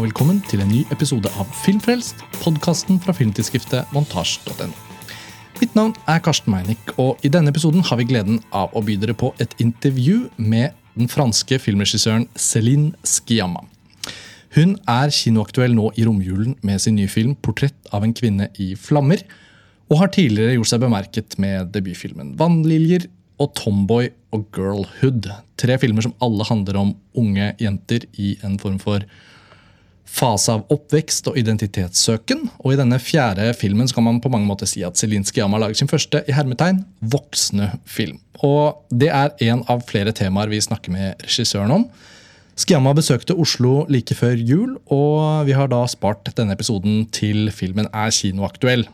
og velkommen til en ny episode av Filmfrelst, podkasten fra filmtidsskriftet montasj.no. Mitt navn er Karsten Meinick, og i denne episoden har vi gleden av å by dere på et intervju med den franske filmregissøren Céline Sciamma. Hun er kinoaktuell nå i romjulen med sin nye film 'Portrett av en kvinne i flammer', og har tidligere gjort seg bemerket med debutfilmen 'Vannliljer' og 'Tomboy' og 'Girlhood'. Tre filmer som alle handler om unge jenter i en form for fase av oppvekst og identitetssøken. Og i denne fjerde filmen skal man på mange måter si at Zelinskyj har laget sin første i hermetegn, voksne film. Og det er en av flere temaer vi snakker med regissøren om. Skiamma besøkte Oslo like før jul, og vi har da spart denne episoden til filmen er kinoaktuell.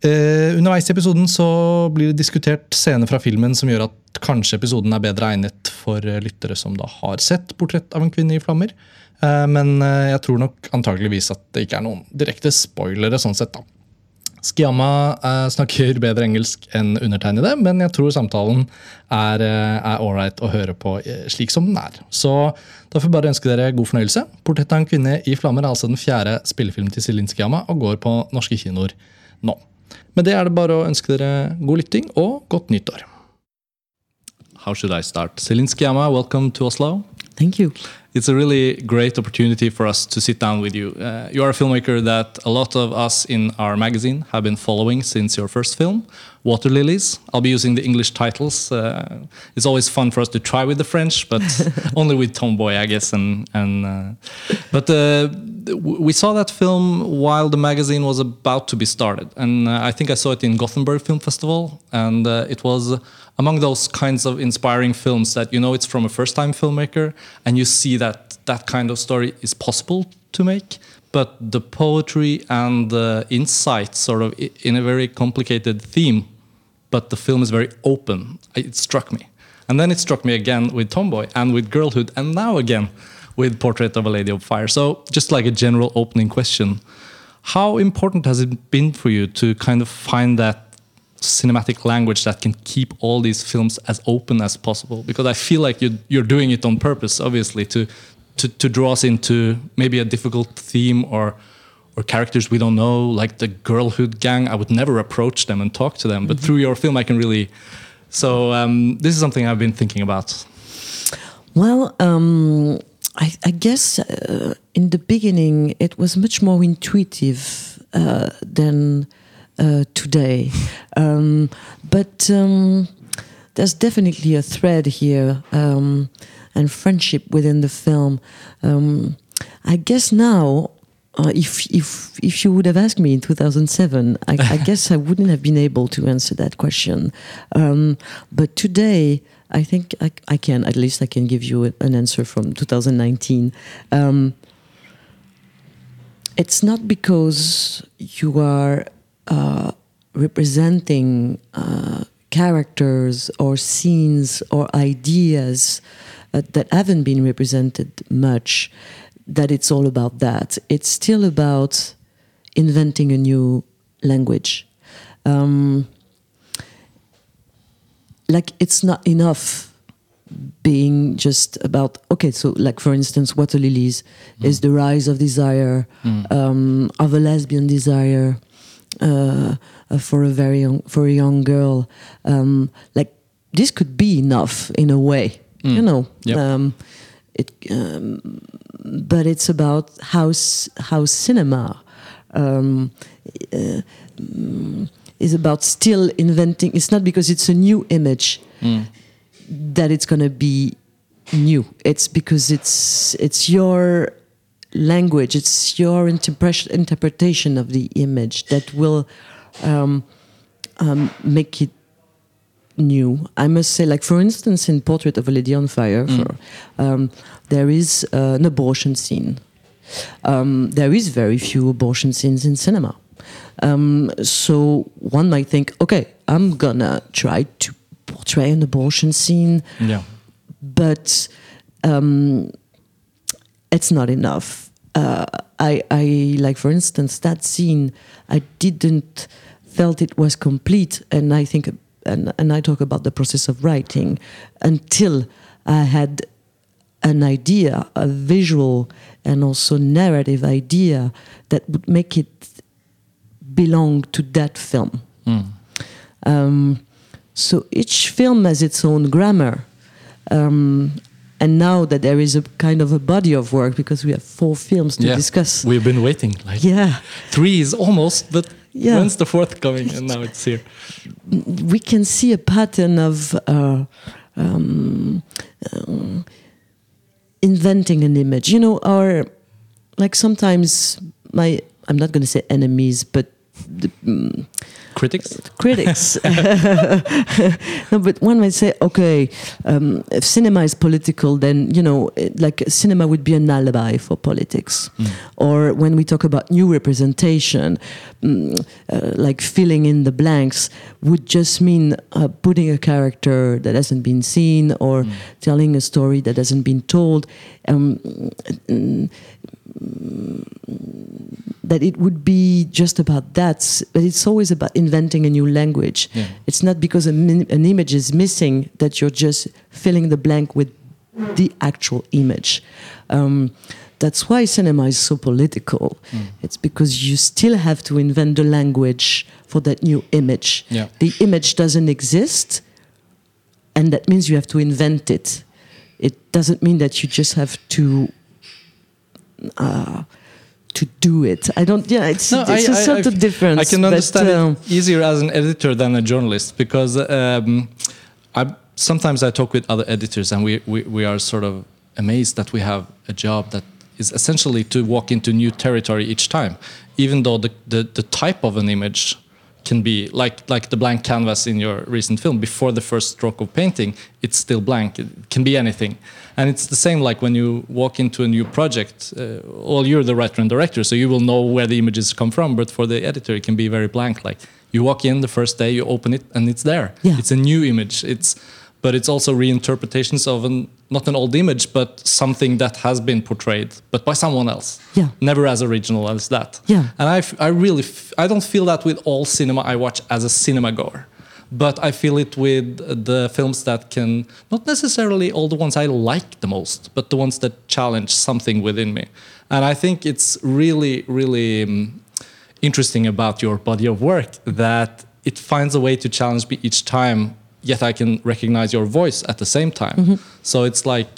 Eh, underveis i episoden så blir det diskutert scener fra filmen som gjør at kanskje episoden er bedre egnet for lyttere som da har sett 'Portrett av en kvinne i flammer'. Eh, men eh, jeg tror nok antageligvis at det ikke er noen direkte spoilere. sånn sett da. Skiamma eh, snakker bedre engelsk enn undertegnede, men jeg tror samtalen er, ålreit å høre på slik som den er. Så da får jeg bare ønske dere god fornøyelse. 'Portrett av en kvinne i flammer' er altså den fjerde spillefilmen til Celine Skiamma og går på norske kinoer nå. Med det er det bare å ønske dere god lytting og godt nyttår. How should I start? Celine Skiamma, welcome to Oslo. Thank you. It's a really great opportunity for us to sit down with you. Uh, you are a filmmaker that a lot of us in our magazine have been following since your first film, Water Lilies. I'll be using the English titles. Uh, it's always fun for us to try with the French, but only with Tomboy, I guess. And and uh, but uh, we saw that film while the magazine was about to be started, and uh, I think I saw it in Gothenburg Film Festival, and uh, it was among those kinds of inspiring films that you know it's from a first-time filmmaker, and you see that that kind of story is possible to make but the poetry and the insight sort of in a very complicated theme but the film is very open. It struck me. And then it struck me again with tomboy and with girlhood and now again with portrait of a lady of fire. So just like a general opening question how important has it been for you to kind of find that cinematic language that can keep all these films as open as possible? Because i feel like you, you're doing it on purpose obviously to to, to draw us into maybe a difficult theme or or characters we don't know, like the girlhood gang. I would never approach them and talk to them, but mm -hmm. through your film, I can really. So um, this is something I've been thinking about. Well, um, I, I, guess uh, in the beginning it was much more intuitive uh, than uh, today, um, but um, there's definitely a thread here. And friendship within the film. Um, I guess now, uh, if if if you would have asked me in 2007, I, I guess I wouldn't have been able to answer that question. Um, but today, I think I, I, can at least I can give you an answer from 2019. Um, it's not because you are uh, representing uh, characters or scenes or ideas uh, that haven't been represented much, that it's all about that. It's still about inventing a new language. Um, like it's not enough being just about okay so like for instance water lilies mm. is the rise of desire mm. um, of a lesbian desire uh, uh, for a very young for a young girl um, like this could be enough in a way mm. you know. Yep. Um, it, um, but it's about how how cinema um, uh, is about still inventing. It's not because it's a new image mm. that it's going to be new. It's because it's it's your language, it's your interpre- interpretation of the image that will um, um, make it new. I must say, like for instance, in Portrait of a Lady on Fire, mm. for, um, there is uh, an abortion scene. Um, there is very few abortion scenes in cinema. Um, so one might think, okay, I'm gonna try to portray an abortion scene, yeah. but um, it's not enough. Uh, I, I like, for instance, that scene. I didn't felt it was complete, and I think and, and I talk about the process of writing until I had an idea, a visual and also narrative idea that would make it belong to that film. Um, so each film has its own grammar. Um, and now that there is a kind of a body of work because we have four films to Yeah. discuss. We've been waiting. Like yeah, three is almost, but Yeah. when's the fourth coming? And now it's here. we can see a pattern of uh, um, um, inventing an image. You know, our like sometimes my I'm not going to say enemies, but the, mm, Critics. critics. no, but one might say, okay, um, if cinema is political, then you know, it- like cinema would be an alibi for politics. Or when we talk about new representation, mm, uh, like filling in the blanks would just mean uh, putting a character that hasn't been seen or telling a story that hasn't been told. Mm, that it would be just about that, but it's always about inventing a new language. Yeah. It's not because a min- an image is missing that you're just filling the blank with the actual image. Um, that's why cinema is so political. It's because you still have to invent the language for that new image. Yeah. The image doesn't exist, and that means you have to invent it. It doesn't mean that you just have to uh, to do it. I don't. Yeah, it's, No, it's a I- I- sort I- of difference. I can but, understand um, it easier as an editor than a journalist because um, I sometimes I talk with other editors and we, we, we are sort of amazed that we have a job that is essentially to walk into new territory each time, even though the, the, the type of an image can be like like the blank canvas in your recent film. Before the first stroke of painting it's still blank. It can be anything. And it's the same like when you walk into a new project uh, well you're the writer and director so you will know where the images come from but for the editor it can be very blank. Like you walk in the first day you open it and it's there. Yeah. it's a new image. It's but it's also reinterpretations of an not an old image but something that has been portrayed but by someone else Yeah. never as original as that Yeah. and I, f- I really f- I don't feel that with all cinema I watch as a cinema goer but I feel it with the films that can not necessarily all the ones I like the most but the ones that challenge something within me and I think it's really really um, interesting about your body of work that it finds a way to challenge me each time yet I can recognize your voice at the same time mm-hmm. so it's like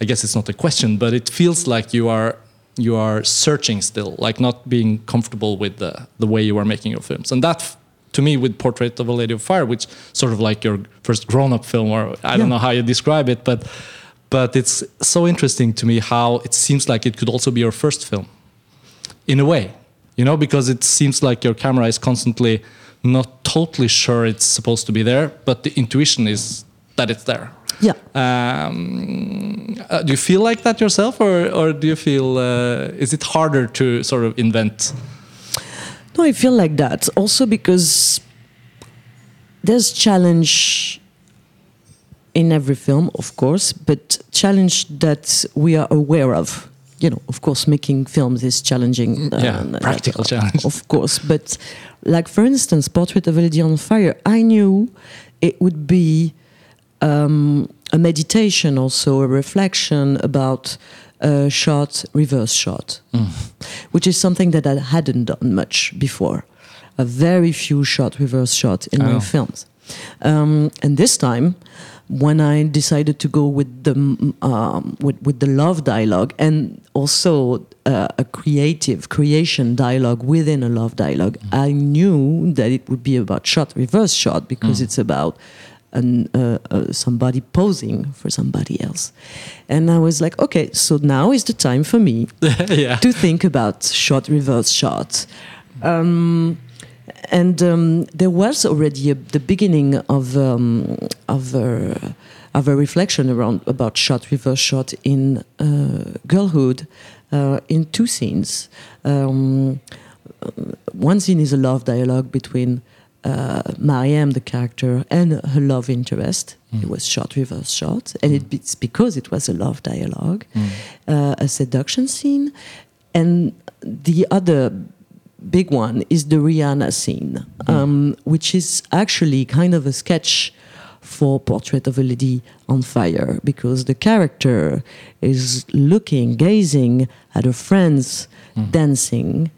I guess it's not a question, but it feels like you are you are searching still, like not being comfortable with the the way you are making your films, and that. To me, with Portrait of a Lady of Fire, which sort of like your first grown-up film, or I Yeah. don't know how you describe it, but but it's so interesting to me how it seems like it could also be your first film, in a way, you know, because it seems like your camera is constantly not totally sure it's supposed to be there, but the intuition is that it's there. yeah. Um, uh, do you feel like that yourself, or or do you feel uh, is it harder to sort of invent? No, I feel like that also because there's challenge in every film, of course, but challenge that we are aware of. You know, of course, making films is challenging. yeah, uh, practical challenge. Of course, but like for instance, Portrait of a Lady on Fire, I knew it would be um, a meditation, also a reflection about a shot, reverse shot, which is something that I hadn't done much before. A very few shot, reverse shot in Oh. my films. Um, and this time, when I decided to go with the mm, um, with, with the love dialogue and also uh, a creative creation dialogue within a love dialogue, I knew that it would be about shot reverse shot because it's about an, uh, uh, somebody posing for somebody else, and I was like, okay, so now is the time for me yeah, to think about shot reverse shot. Um, and um, there was already a, the beginning of um, of a, of a reflection around about shot reverse shot in uh, girlhood uh, in two scenes. Um, one scene is a love dialogue between uh, Mariam, the character, and her love interest. It was shot reverse shot, and it, it's because it was a love dialogue, uh, a seduction scene, and the other big one is the Rihanna scene, um, which is actually kind of a sketch for Portrait of a Lady on Fire because the character is looking, gazing at her friends dancing,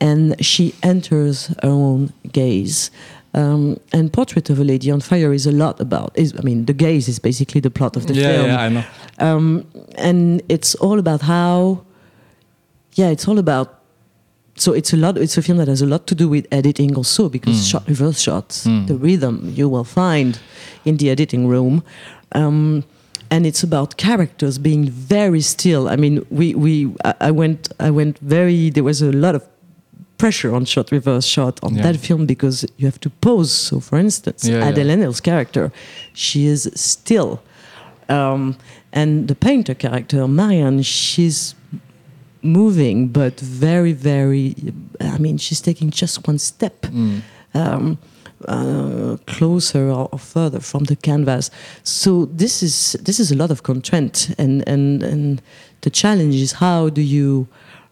and she enters her own gaze. Um, and Portrait of a Lady on Fire is a lot about. Is I mean, the gaze is basically the plot of the yeah, film yeah, I know. um, and it's all about how yeah it's all about so it's a lot it's a film that has a lot to do with editing also because Mm. shot reverse shots the rhythm you will find in the editing room um, and it's about characters being very still i mean we we I, I went i went very there was a lot of pressure on shot reverse shot on Yeah. that film because you have to pose so for instance Yeah, yeah. Adele Haenel's character she is still um, and the painter character Marianne she's moving but very very i mean she's taking just one step Mm. um, uh, closer or, or further from the canvas. So this is this is a lot of content and and and the challenge is how do you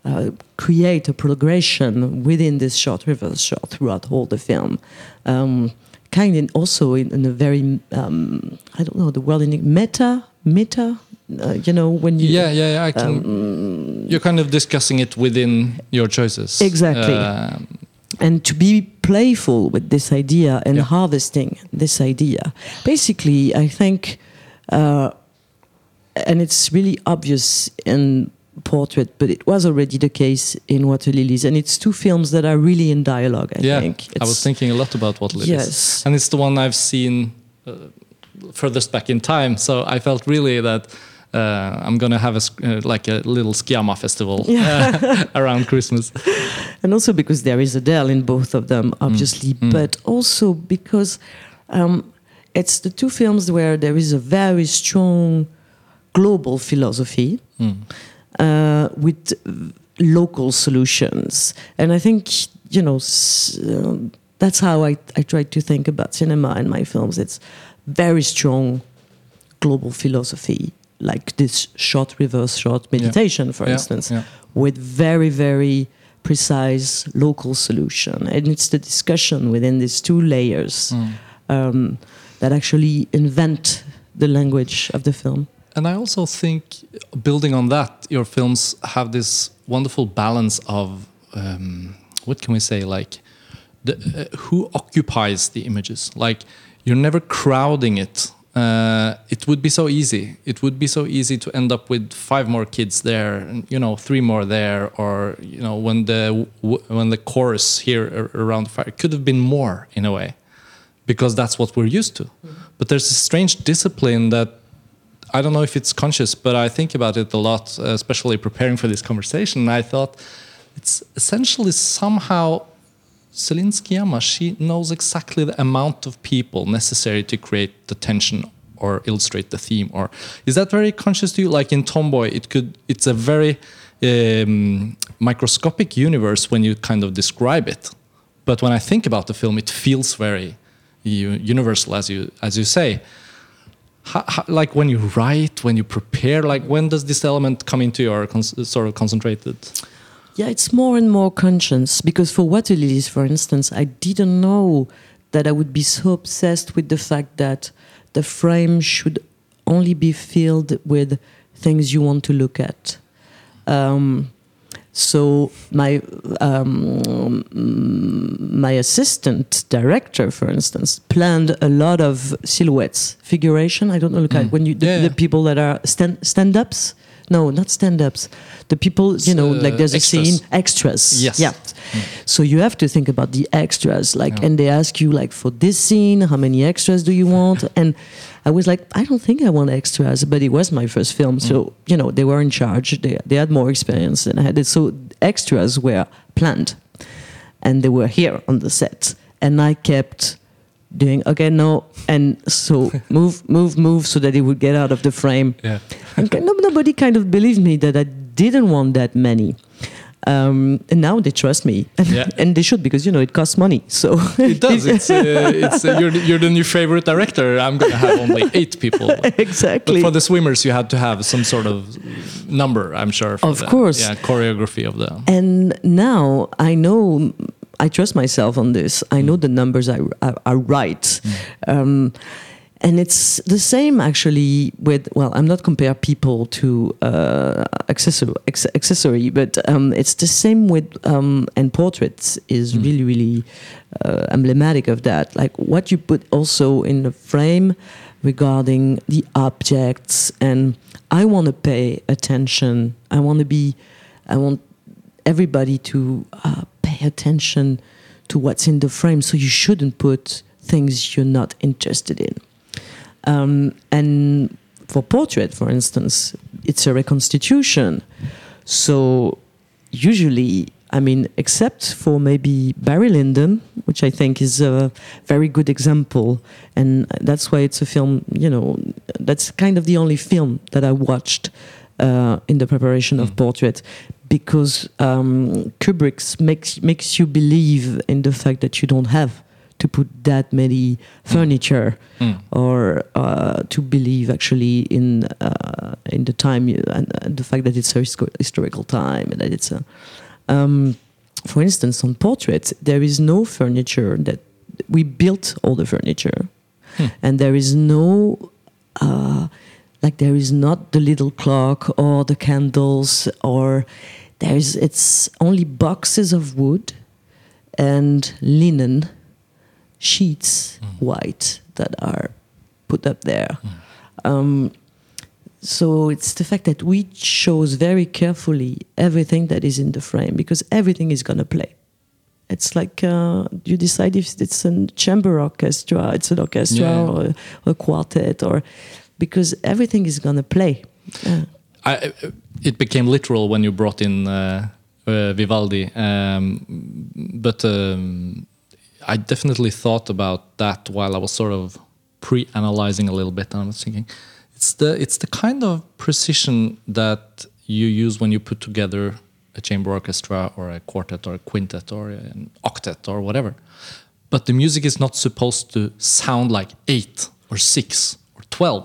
uh, create a progression within this short reverse shot throughout all the film? Um, kind of also in, in a very um, i don't know the word in meta meta uh, you know when you Yeah, yeah, yeah. I can. you're kind of discussing it within your choices. Exactly. Um, and to be playful with this idea and Yeah. harvesting this idea. Basically, I think, uh, and it's really obvious in Portrait, but it was already the case in Water Lilies, and it's two films that are really in dialogue. I yeah, think. I was thinking a lot about Water Lilies. Yes. and it's the one I've seen uh, furthest back in time. So I felt really that uh, I'm gonna have a uh, like a little Sciamma festival uh, around Christmas. and also because there is Adele in both of them, obviously, but also because um, it's the two films where there is a very strong global philosophy uh, with local solutions, and I think you know s- um, that's how I I try to think about cinema in my films. It's very strong global philosophy, like this short reverse short meditation, for Yeah, instance yeah. with very very precise local solution and it's the discussion within these two layers Mm. um, that actually invent the language of the film And I also think, building on that, your films have this wonderful balance of um, what can we say, like the, uh, who occupies the images. Like you're never crowding it. Uh, it would be so easy. It would be so easy to end up with five more kids there, and you know, three more there, or you know, when the w- when the chorus here around the fire could have been more in a way, because that's what we're used to. But there's a strange discipline that I don't know if it's conscious, but I think about it a lot, uh, especially preparing for this conversation. And I thought it's essentially somehow Celine Sciamma, she knows exactly the amount of people necessary to create the tension or illustrate the theme. Or is that very conscious to you? Like in Tomboy, it could it's a very um, microscopic universe when you kind of describe it. But when I think about the film, it feels very universal, as you as you say how, how, like when you write, when you prepare, like when does this element come into your sort of concentrated? Yeah it's more and more conscious because for water lilies for instance i didn't know that i would be so obsessed with the fact that the frame should only be filled with things you want to look at um, so my um, my assistant director, for instance, planned a lot of silhouettes, figuration. I don't know, look at when you the, Yeah, the people that are stand stand ups. No, not stand ups. The people, you know, uh, like there's a scene, extras. Yes. Yeah. So you have to think about the extras, like, Yeah. and they ask you, like, for this scene, how many extras do you want? and I was like, I don't think I want extras, but it was my first film, so you know they were in charge. They they had more experience than I had. So extras were planned, and they were here on the set, and I kept doing okay, no, and so move, move, move, so that it would get out of the frame. Yeah. And nobody kind of believed me that I didn't want that many. Um, and now they trust me, and, Yeah. and they should because you know it costs money. So It does. It's, uh, it's uh, you're, the, you're the new favorite director. I'm gonna have only eight people. exactly But for the swimmers, you had to have some sort of number. I'm sure. for Of the, course. Yeah, choreography of the. and now I know I trust myself on this. I know the numbers are, are, are right. Um, and it's the same actually with well i'm not compare people to uh, accessory, accessory but um, it's the same with um, and portraits is mm. really really uh, emblematic of that like what you put also in the frame regarding the objects and i want to pay attention i want to be i want everybody to uh, pay attention to what's in the frame so you shouldn't put things you're not interested in um, and for portrait, for instance, it's a reconstitution. So usually, I mean, except for maybe Barry Lyndon, which I think is a very good example, and that's why it's a film. You know, that's kind of the only film that I watched uh, in the preparation of mm. Portrait, because um, Kubrick makes makes you believe in the fact that you don't have to put that many furniture mm. or uh, to believe actually in uh, in the time and, and, the fact that it's a historical time and that it's a um, for instance on portraits there is no furniture that we built all the furniture hmm. and there is no uh, like there is not the little clock or the candles or there's it's only boxes of wood and linen sheets mm. white that are put up there. Mm. Um, so it's the fact that we chose very carefully everything that is in the frame because everything is going to play. It's like uh, you decide if it's a chamber orchestra, it's an orchestra yeah. or a, a, quartet, or because everything is going to play. Yeah. I, it became literal when you brought in uh, uh, Vivaldi, um, but um, I definitely thought about that while I was sort of pre-analyzing a little bit, and I was thinking, it's the it's the kind of precision that you use when you put together a chamber orchestra or a quartet or a quintet or an octet or whatever. But the music is not supposed to sound like eight or six or twelve.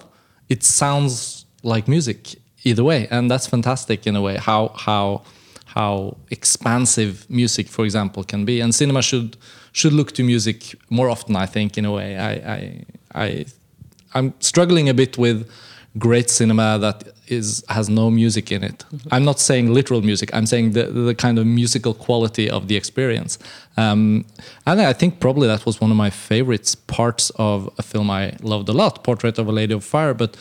It sounds like music either way, and that's fantastic in a way. How how how expansive music, for example, can be, and cinema should should look to music more often. I think, in a way, I, I, I I'm struggling a bit with great cinema that is has no music in it. I'm not saying literal music. I'm saying the the kind of musical quality of the experience. Um, and I think probably that was one of my favorites parts of a film I loved a lot, Portrait of a Lady of Fire. But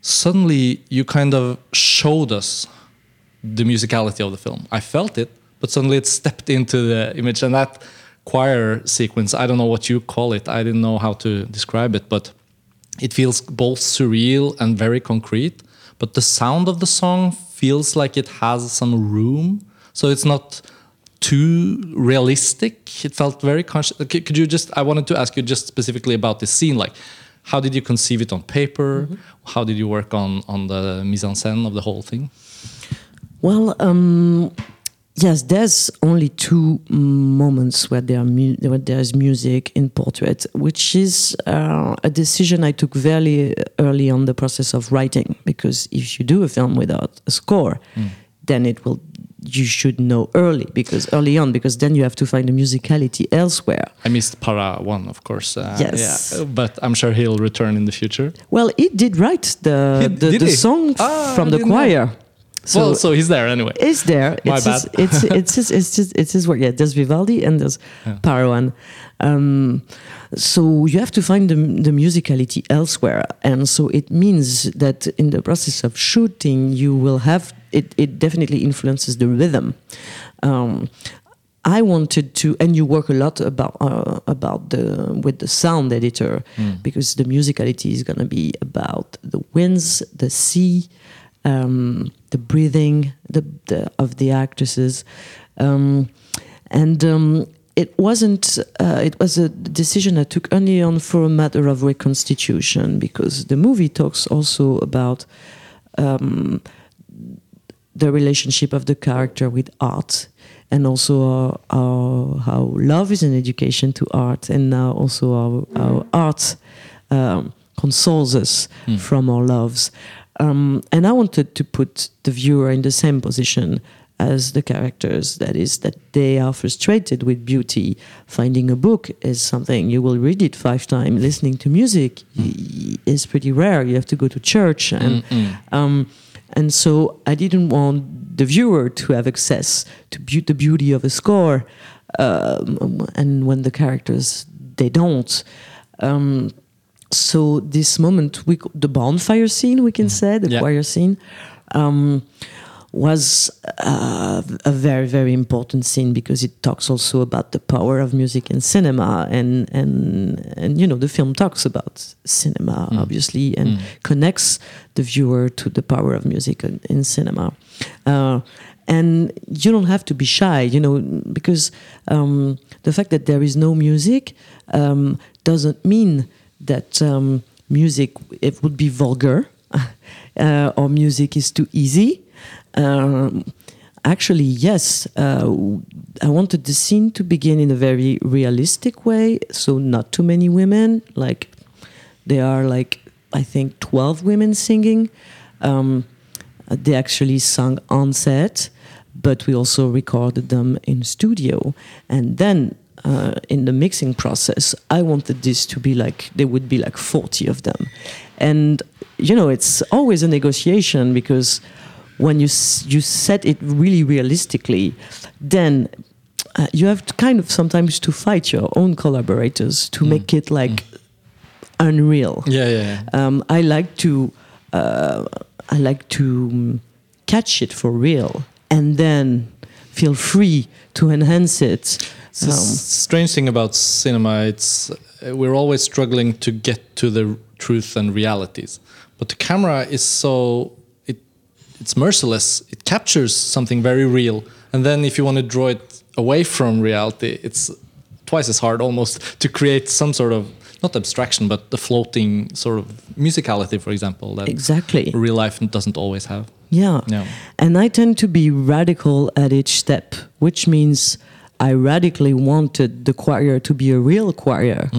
suddenly you kind of showed us the musicality of the film. I felt it, but suddenly it stepped into the image, and that choir sequence. I don't know what you call it. I didn't know how to describe it, but it feels both surreal and very concrete. But the sound of the song feels like it has some room. So it's not too realistic. It felt very conscious. Could you just, I wanted to ask you just specifically about this scene. Like, how did you conceive it on paper? Mm -hmm. How did you work on, on the mise en scène of the whole thing? Well, um, Yes, there's only two moments where there where there's music in portrait, which is uh, a decision I took very early on the process of writing. Because if you do a film without a score, mm. then it will you should know early because early on because then you have to find the musicality elsewhere. I missed Para One, of course. Uh, yes, yeah, but I'm sure he'll return in the future. Well, he did write the he, the, the song ah, from the choir. Know. So well, so he's there anyway. He's there. My it's bad. His, it's it's his it's his, it's his work. Yeah, there's Vivaldi and there's yeah. Para One. Um, so you have to find the, the musicality elsewhere, and so it means that in the process of shooting, you will have it. It definitely influences the rhythm. Um, I wanted to, and you work a lot about uh, about the with the sound editor mm. because the musicality is going to be about the winds, the sea, um, the breathing the, the, of the actresses, um, and um, it wasn't. Uh, it was a decision I took only on for a matter of reconstitution because the movie talks also about um, the relationship of the character with art and also uh, our, how love is an education to art, and now also our, our art um, consoles us mm. from our loves. Um, and I wanted to put the viewer in the same position as the characters. That is, that they are frustrated with beauty. Finding a book is something you will read it five times. Listening to music is pretty rare. You have to go to church and. Um, and so I didn't want the viewer to have access to be- the beauty of a score, um, and when the characters they don't. Um, so this moment, we the bonfire scene, we can say the Yeah. choir scene, um, was uh, a very very important scene because it talks also about the power of music in cinema and and and you know the film talks about cinema obviously and connects the viewer to the power of music in, in cinema. Uh, and you don't have to be shy you know because um, the fact that there is no music um, doesn't mean that um, music it would be vulgar uh, or music is too easy um, actually, yes. Uh, I wanted the scene to begin in a very realistic way, so not too many women. Like there are like I think twelve women singing. Um, they actually sung on set, but we also recorded them in studio, and then. Uh, in the mixing process, I wanted this to be like there would be like 40 of them, and you know it's always a negotiation because when you s- you set it really realistically, then uh, you have to kind of sometimes to fight your own collaborators to make it like unreal. Yeah, yeah, yeah. Um, I like to uh, I like to um, catch it for real and then feel free to enhance it. It's a s- strange thing about cinema. It's uh, we're always struggling to get to the truth and realities, but the camera is so it it's merciless. It captures something very real, and then if you want to draw it away from reality, it's twice as hard almost to create some sort of not abstraction, but the floating sort of musicality, for example, that exactly. real life doesn't always have. Yeah. Yeah. And I tend to be radical at each step, which means I radically wanted the choir to be a real choir,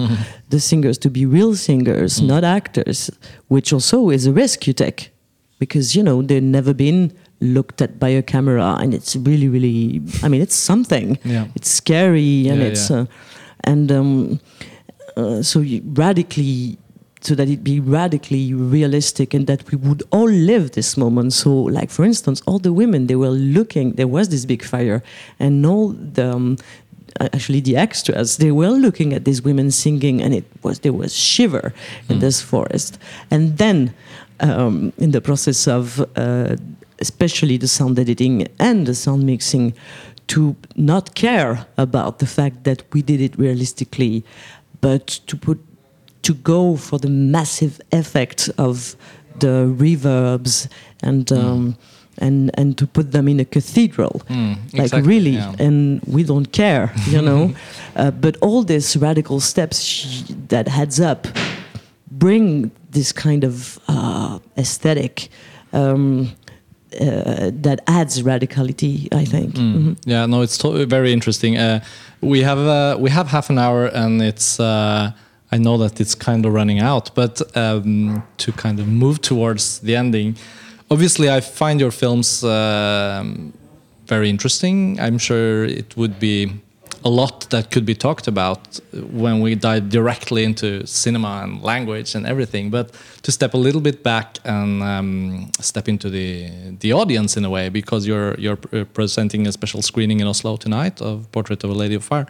the singers to be real singers, not actors, which also is a risk you take because, you know, they've never been looked at by a camera and it's really, really, I mean, it's something. Yeah. It's scary and Yeah, it's, yeah. Uh, and um, uh, so you radically so that it be radically realistic and that we would all live this moment. So like for instance all the women they were looking there was this big fire and all the um, actually the extras they were looking at these women singing and it was there was shiver in this forest. And then um, in the process of uh, especially the sound editing and the sound mixing to not care about the fact that we did it realistically but to put to go for the massive effect of the reverbs and um, and and to put them in a cathedral Mm, like exactly, really yeah. and we don't care you know uh, but all these radical steps sh- that heads up bring this kind of uh, aesthetic um, uh, that adds radicality i think Mhm. Yeah, no, it's very interesting. Uh, we have uh, we have half an hour, and it's uh, I know that it's kind of running out, but um, to kind of move towards the ending, obviously I find your films um, very interesting. I'm sure it would be a lot that could be talked about when we dive directly into cinema and language and everything. But to step a little bit back and um, step into the the audience in a way, because you're you're presenting a special screening in Oslo tonight of Portrait of a Lady of Fire.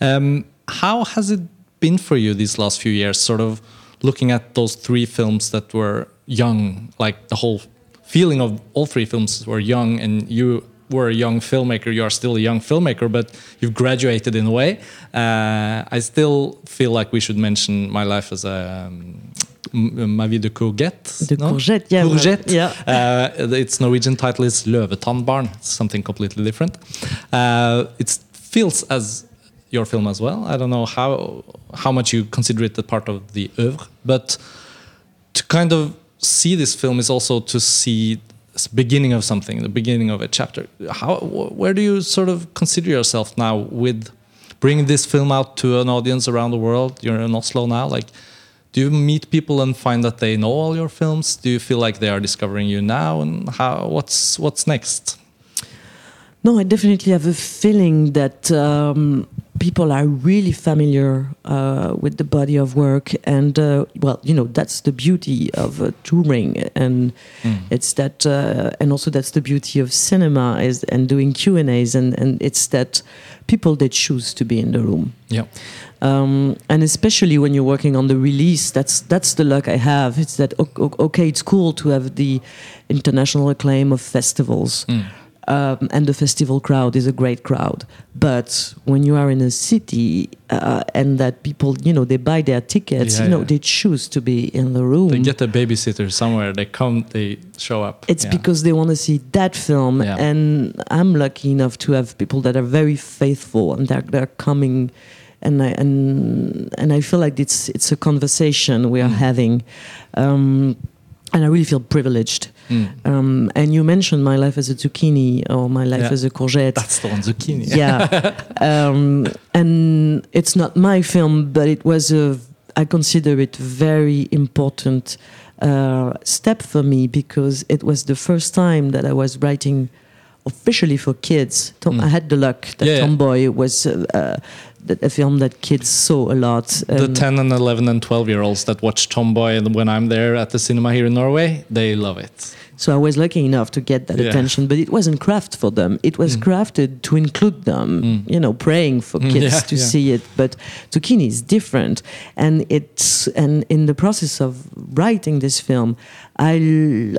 Um, how has it been for you these last few years? Sort of looking at those three films that were young, like the whole feeling of all three films were young, and you were a young filmmaker. You are still a young filmmaker, but you've graduated in a way. Uh, I still feel like we should mention my life as a um, Ma vie de courgette. De courgette, yeah, Courgette. yeah. Uh, its Norwegian title is Løvetannbarn. Something completely different. Uh, it feels as your film as well. I don't know how how much you consider it a part of the oeuvre, but to kind of see this film is also to see s- beginning of something, the beginning of a chapter. How where do you sort of consider yourself now with bringing this film out to an audience around the world? You're in Oslo now, like. Do you meet people and find that they know all your films? Do you feel like they are discovering you now? And how? What's what's next? No, I definitely have a feeling that um, people are really familiar uh, with the body of work, and uh, well, you know, that's the beauty of uh, touring, and it's that, uh, and also that's the beauty of cinema is and doing Q and A's, and and it's that people that choose to be in the room. Yeah. um, and especially when you're working on the release that's that's the luck i have it's that okay it's cool to have the international acclaim of festivals um, and the festival crowd is a great crowd but when you are in a city uh, and that people you know they buy their tickets Yeah, you know yeah. they choose to be in the room They get a babysitter somewhere. They come. They show up. it's Yeah. because they want to see that film and i'm lucky enough to have people that are very faithful and they're, they're coming and I, and and I feel like it's it's a conversation we are Mm. having um, and I really feel privileged Mm. um, and you mentioned my life as a zucchini or my life Yeah. as a courgette That's the one zucchini. yeah um, and it's not my film but it was a i consider it very important uh, step for me because it was the first time that i was writing officially for kids Tom, Mm. i had the luck that Yeah, tomboy was uh, uh, a film that kids saw a lot The 10 and 11 and 12 year olds that watch Tomboy when I'm there at the cinema here in Norway, they love it. So I was lucky enough to get that Yeah. attention, but it wasn't crafted for them. It was Mm. crafted to include them, Mm. you know, praying for Mm, kids yeah, to yeah. see it. But Zucchini is different, and it's and in the process of writing this film, I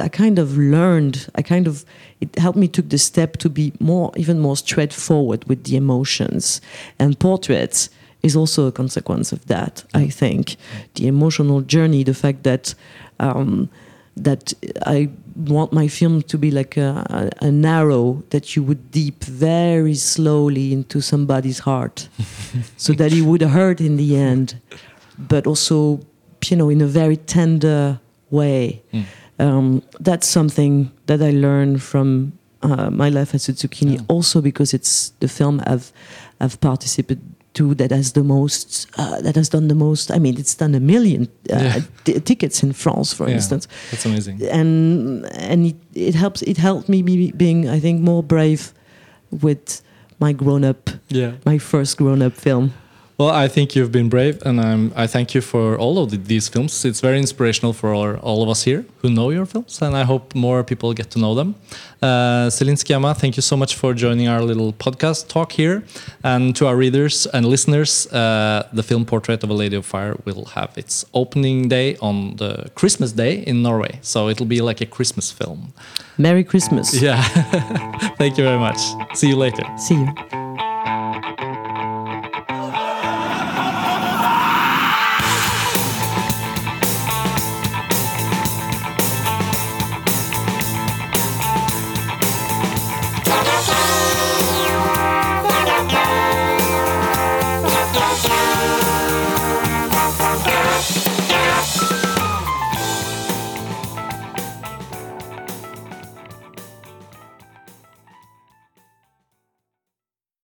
I kind of learned. I kind of it helped me took the step to be more even more straightforward with the emotions and portraits is also a consequence of that. I think the emotional journey, the fact that. Um, that I want my film to be like a, a, an arrow that you would deep very slowly into somebody's heart, so that it would hurt in the end, but also, you know, in a very tender way. Mm. Um, that's something that I learned from uh, my life as a zucchini. Yeah. Also because it's the film I've I've participated to that has the most uh, that has done the most. I mean, it's done a million uh, Yeah. t- tickets in France, for Yeah. instance That's amazing. and and it, it helps it helped me be being I think more brave with my grown up Yeah. my first grown up film Well, I think you've been brave, and I'm, I thank you for all of the, these films. It's very inspirational for all, all of us here who know your films, and I hope more people get to know them. Uh, Celine Sciamma, thank you so much for joining our little podcast talk here. And to our readers and listeners, uh, the film Portrait of a Lady of Fire will have its opening day on the Christmas day in Norway. So it'll be like a Christmas film. Merry Christmas Yeah. thank you very much. See you later. see you